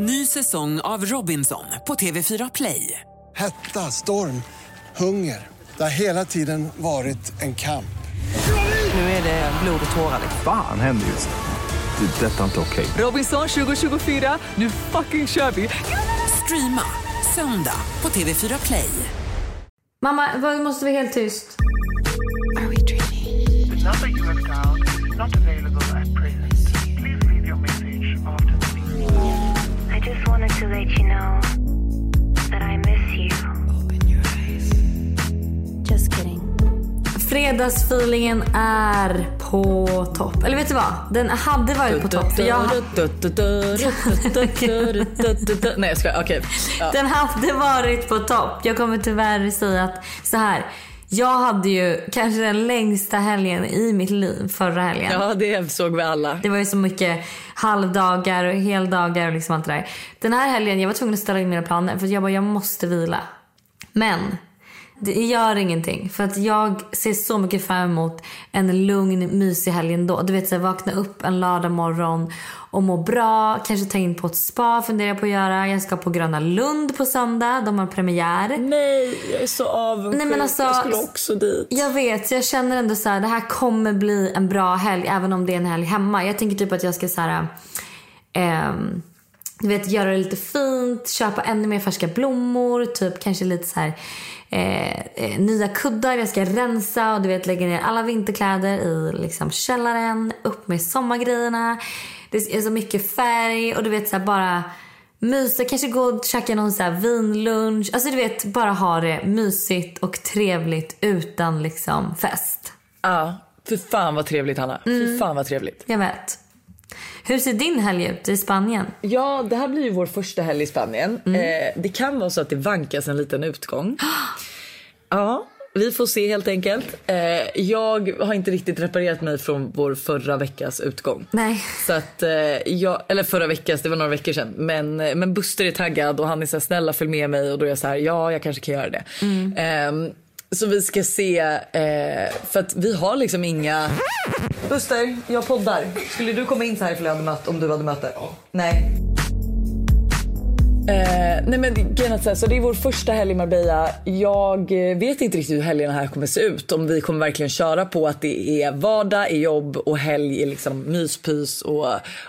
Ny säsong av Robinson på TV4 Play. Hetta, storm, hunger. Det har hela tiden varit en kamp. Nu är det blod och tårar. Fan händer just nu. Det. är Detta är inte okej. Robinson 2024, nu fucking kör vi! Streama söndag på TV4 Play. Mamma, vad måste vara helt tyst? The number you have dialed not available at present. Fredagsfeelingen är på topp. Eller vet du vad? Den hade varit på topp. För jag, Nej jag skojar, okej. Ja. den hade varit på topp. Jag kommer tyvärr säga att så här. Jag hade ju kanske den längsta helgen i mitt liv förra helgen. ja det såg vi alla. Det var ju så mycket halvdagar och heldagar och liksom allt det där. Den här helgen, jag var tvungen att ställa in mina planer för jag bara, jag måste vila. Men det gör ingenting för att jag ser så mycket fram emot en lugn, mysig helg ändå. Du vet så här, vakna upp en lördag morgon och må bra, kanske ta in på ett spa funderar jag på att göra. Jag ska på Gröna Lund på söndag, de har premiär. Nej, jag är så avundsjuk. Nej, men alltså- jag skulle också dit. Jag vet, jag känner ändå så här, det här kommer bli en bra helg även om det är en helg hemma. Jag tänker typ att jag ska så här, ehm, du vet, göra det lite fint, köpa ännu mer färska blommor, typ kanske lite så här eh, eh, nya kuddar. Jag ska rensa och du vet lägga ner alla vinterkläder i liksom källaren, upp med sommargrejerna. Det är så mycket färg och du vet så här bara mysa, kanske gå och käka någon så här vinlunch. Alltså du vet bara ha det mysigt och trevligt utan liksom fest. Ja, för fan vad trevligt Hanna. Mm. För fan vad trevligt. Jag vet. Hur ser din helg ut i Spanien? Ja, det här blir ju vår första helg i Spanien. Eh, det kan vara så att det vankas en liten utgång. ja, vi får se helt enkelt. Eh, jag har inte riktigt reparerat mig från vår förra veckas utgång. Nej. Så att eh, jag, eller förra veckas, det var några veckor sedan. Men, eh, men Buster är taggad och han är så här, snälla följ med mig och då är jag så här, ja jag kanske kan göra det. Ehm, så vi ska se, eh, för att vi har liksom inga... Buster, jag poddar. Skulle du komma in så här ifall jag hade möte, om du hade möte? Nej. Eh, nej men grejen så det är vår första helg i Marbella. Jag eh, vet inte riktigt hur helgen här kommer se ut. Om vi kommer verkligen köra på att det är vardag, är jobb och helg är liksom myspys och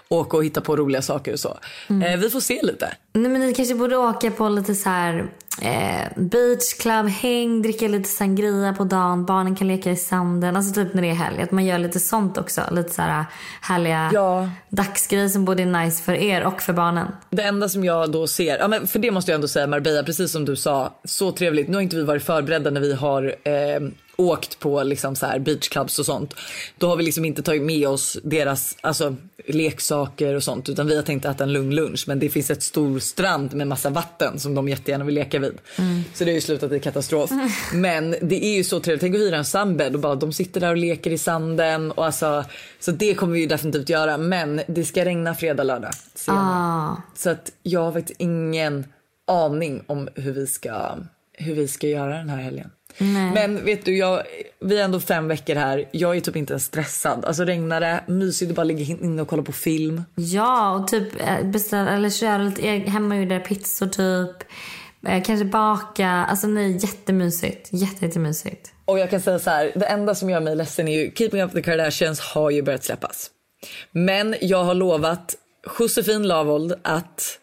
åka och hitta på roliga saker och så. Eh, vi får se lite. Nej, men ni kanske borde åka på lite så här eh, beach club, häng, dricka lite sangria på dagen. Barnen kan leka i sanden. Alltså typ när det är helg. Att man gör lite sånt också. Lite så här härliga Ja. dagsgrejer som både är nice för er och för barnen. Det enda som jag då ser, ja men för det måste jag ändå säga Marbella, precis som du sa, så trevligt. Nu har inte vi varit förberedda när vi har eh, åkt på liksom så här beachclubs och sånt. Då har vi liksom inte tagit med oss deras alltså, leksaker och sånt utan vi har tänkt äta en lugn lunch men det finns ett stor strand med massa vatten som de jättegärna vill leka vid. Så det har ju slutat i katastrof. Men det är ju så trevligt, tänk att hyra en sandbädd och bara de sitter där och leker i sanden och alltså så det kommer vi ju definitivt göra men det ska regna fredag, lördag. Ah. Så att jag har faktiskt ingen aning om hur vi ska, hur vi ska göra den här helgen. Men vet du, jag, vi är ändå fem veckor här. Jag är typ inte ens stressad. Alltså regnar det, mysigt att bara ligga inne och kolla på film. Ja, och typ eh, beställa eller köra lite eg- hemmagjorda pizzor typ. Eh, kanske baka. Alltså nej, jättemysigt. Jätte, jättemysigt. Och jag kan säga så här, det enda som gör mig ledsen är ju Keeping Up the Kardashians har ju börjat släppas. Men jag har lovat Josefin Lavold att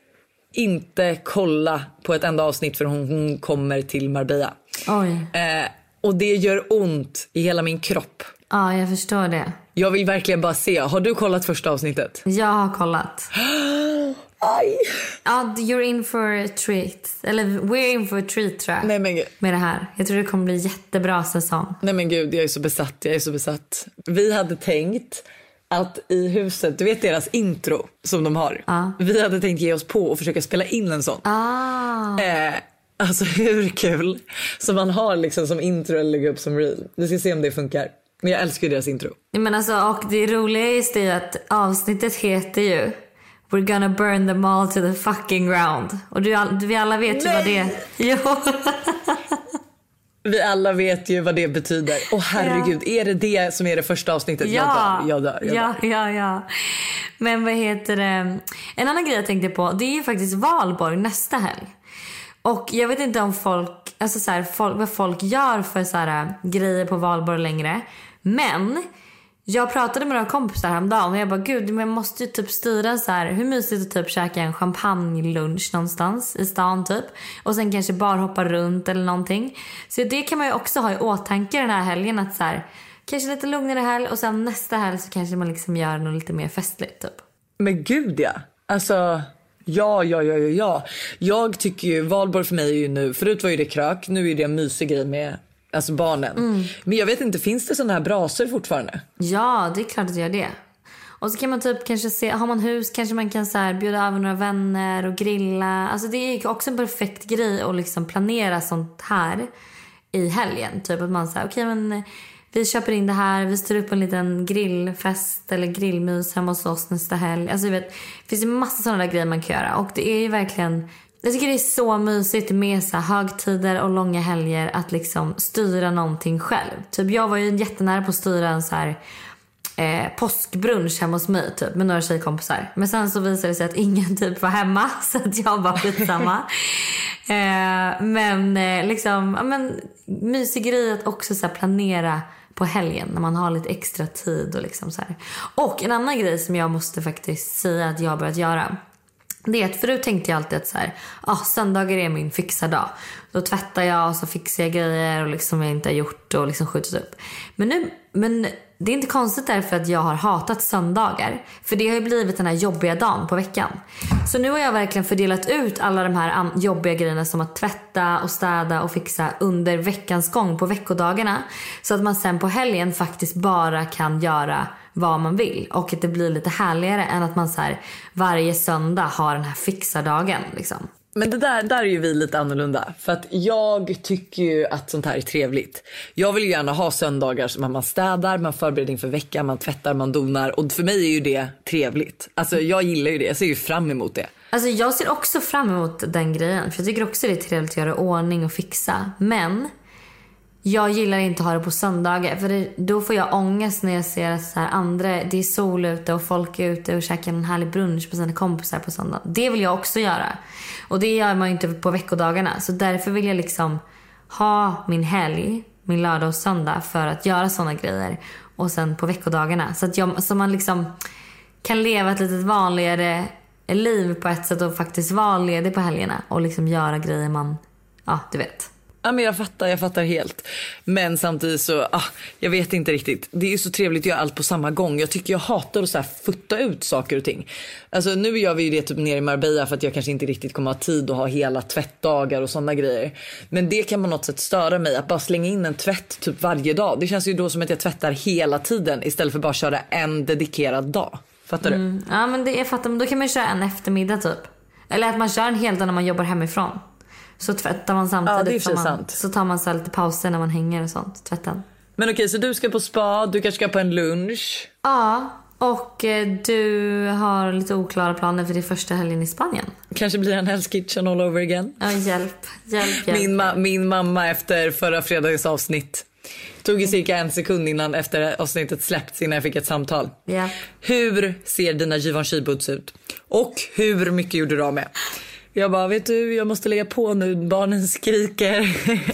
inte kolla på ett enda avsnitt för hon, hon kommer till Marbella. Oj. Eh, och det gör ont i hela min kropp. Ja, jag förstår det. Jag vill verkligen bara se. Har du kollat första avsnittet? Jag har kollat. Aj! Ja, you're in for a treat. Eller we're in for a treat tror jag. Nej men, gud. Med det här. Jag tror det kommer bli jättebra säsong. nej men gud, jag är så besatt. Jag är så besatt. Vi hade tänkt att i huset, du vet deras intro som de har. Vi hade tänkt ge oss på och försöka spela in en sån. Ah. Eh, alltså hur kul? Som man har liksom som intro eller lägga upp som reel. Vi ska se om det funkar. Men jag älskar ju deras intro. Men alltså, och det roliga är just det att avsnittet heter ju We're gonna burn them all to the fucking ground. Och du, vi alla vet ju vad det är. Jo. Vi alla vet ju vad det betyder. Och herregud, är det det som är det första avsnittet? Ja, Jag dör, jag dör. Jag ja, dör. ja, ja. Men vad heter det? En annan grej jag tänkte på, det är ju faktiskt valborg nästa helg. Och jag vet inte om folk, alltså så här, folk, vad folk gör för så här, äh, grejer på valborg längre. Men jag pratade med några kompisar häromdagen och jag bara gud men jag måste ju typ styra så här hur mysigt att typ käka en champagnelunch någonstans i stan typ. Och sen kanske bara hoppa runt eller någonting. Så det kan man ju också ha i åtanke den här helgen att så här, kanske lite lugnare helg och sen nästa helg så kanske man liksom gör något lite mer festligt typ. Men gud ja. Alltså, ja, ja, ja, ja, ja. Jag tycker ju, valborg för mig är ju nu, förut var ju det krök, nu är det en mysig grej med alltså barnen. Men jag vet inte, finns det sådana här brasor fortfarande? Ja, det är klart att det gör det. Och så kan man typ kanske se, har man hus kanske man kan så här bjuda över några vänner och grilla. Alltså det är också en perfekt grej att liksom planera sånt här i helgen. Typ att man säger okej men eh, vi köper in det här, vi styr upp en liten grillfest eller grillmys hemma hos oss nästa helg. Alltså vet, det finns ju massa sådana där grejer man kan göra och det är ju verkligen jag tycker det är så mysigt med så högtider och långa helger att liksom styra någonting själv. Typ jag var ju jättenära på att styra en så här eh, påskbrunch hemma hos mig typ med några tjejkompisar. Men sen så visade det sig att ingen typ var hemma så att jag bara skitsamma. eh, men eh, liksom, ja men mysig grej att också så här, planera på helgen när man har lite extra tid och liksom så här. Och en annan grej som jag måste faktiskt säga att jag har börjat göra. Det är att förut tänkte jag alltid att så här, ah, söndagar är min fixardag. Då tvättar jag och så fixar jag grejer och liksom jag inte har gjort och liksom skjutit upp. Men nu, men det är inte konstigt därför att jag har hatat söndagar. För det har ju blivit den här jobbiga dagen på veckan. Så nu har jag verkligen fördelat ut alla de här jobbiga grejerna som att tvätta och städa och fixa under veckans gång på veckodagarna. Så att man sen på helgen faktiskt bara kan göra vad man vill. Och att det blir lite härligare än att man så här, varje söndag har den här fixardagen. Liksom. Men det där, där är ju vi lite annorlunda. För att jag tycker ju att sånt här är trevligt. Jag vill ju gärna ha söndagar som att man städar, man förbereder inför veckan, man tvättar, man donar. Och för mig är ju det trevligt. Alltså jag gillar ju det, jag ser ju fram emot det. Alltså jag ser också fram emot den grejen. För jag tycker också det är trevligt att göra ordning och fixa. Men jag gillar inte att ha det på söndagar. För det, då får jag ångest när jag ser att så här andra, det är sol ute och folk är ute och käkar en härlig brunch med sina kompisar på söndag. Det vill jag också göra. Och det gör man ju inte på veckodagarna. Så därför vill jag liksom ha min helg, min lördag och söndag för att göra sådana grejer. Och sen på veckodagarna. Så att jag, så man liksom kan leva ett lite vanligare liv på ett sätt och faktiskt vara ledig på helgerna. Och liksom göra grejer man, ja du vet. Ja, men jag fattar, jag fattar helt. Men samtidigt så, ah, jag vet inte riktigt. Det är ju så trevligt att göra allt på samma gång. Jag tycker jag hatar att så här futta ut saker och ting. Alltså nu gör vi ju det typ nere i Marbella för att jag kanske inte riktigt kommer ha tid att ha hela tvättdagar och sådana grejer. Men det kan på något sätt störa mig att bara slänga in en tvätt typ varje dag. Det känns ju då som att jag tvättar hela tiden istället för bara köra en dedikerad dag. Fattar du? Mm, ja men det, jag fattar, men då kan man köra en eftermiddag typ. Eller att man kör en hel dag när man jobbar hemifrån. Så tvättar man samtidigt. Ja, som man, sant. Så tar man så lite pauser när man hänger och sånt. Tvätten. Men okej, så du ska på spa, du kanske ska på en lunch. Ja, och eh, du har lite oklara planer för din första helgen i Spanien. Kanske blir en Hell's Kitchen all over again. Ja, hjälp. Hjälp, hjälp. Min, ma- min mamma efter förra fredagens avsnitt tog ju cirka en sekund innan efter avsnittet släppts innan jag fick ett samtal. Ja. Hur ser dina Givenchy-boots ut? Och hur mycket gjorde du av med? Jag bara, vet du, jag måste lägga på nu, barnen skriker.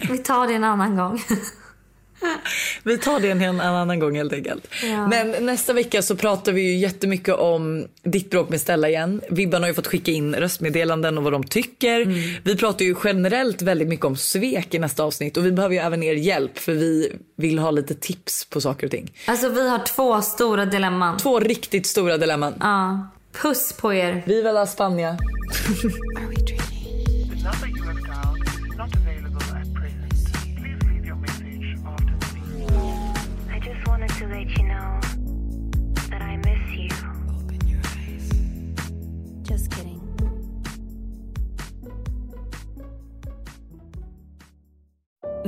Vi tar det en annan gång. Vi tar det en, en annan gång helt enkelt. Ja. Men nästa vecka så pratar vi ju jättemycket om ditt bråk med Stella igen. Vibban har ju fått skicka in röstmeddelanden och vad de tycker. Mm. Vi pratar ju generellt väldigt mycket om svek i nästa avsnitt och vi behöver ju även er hjälp för vi vill ha lite tips på saker och ting. Alltså vi har två stora dilemman. Två riktigt stora dilemman. Ja. Puss på er. Viva la Spania.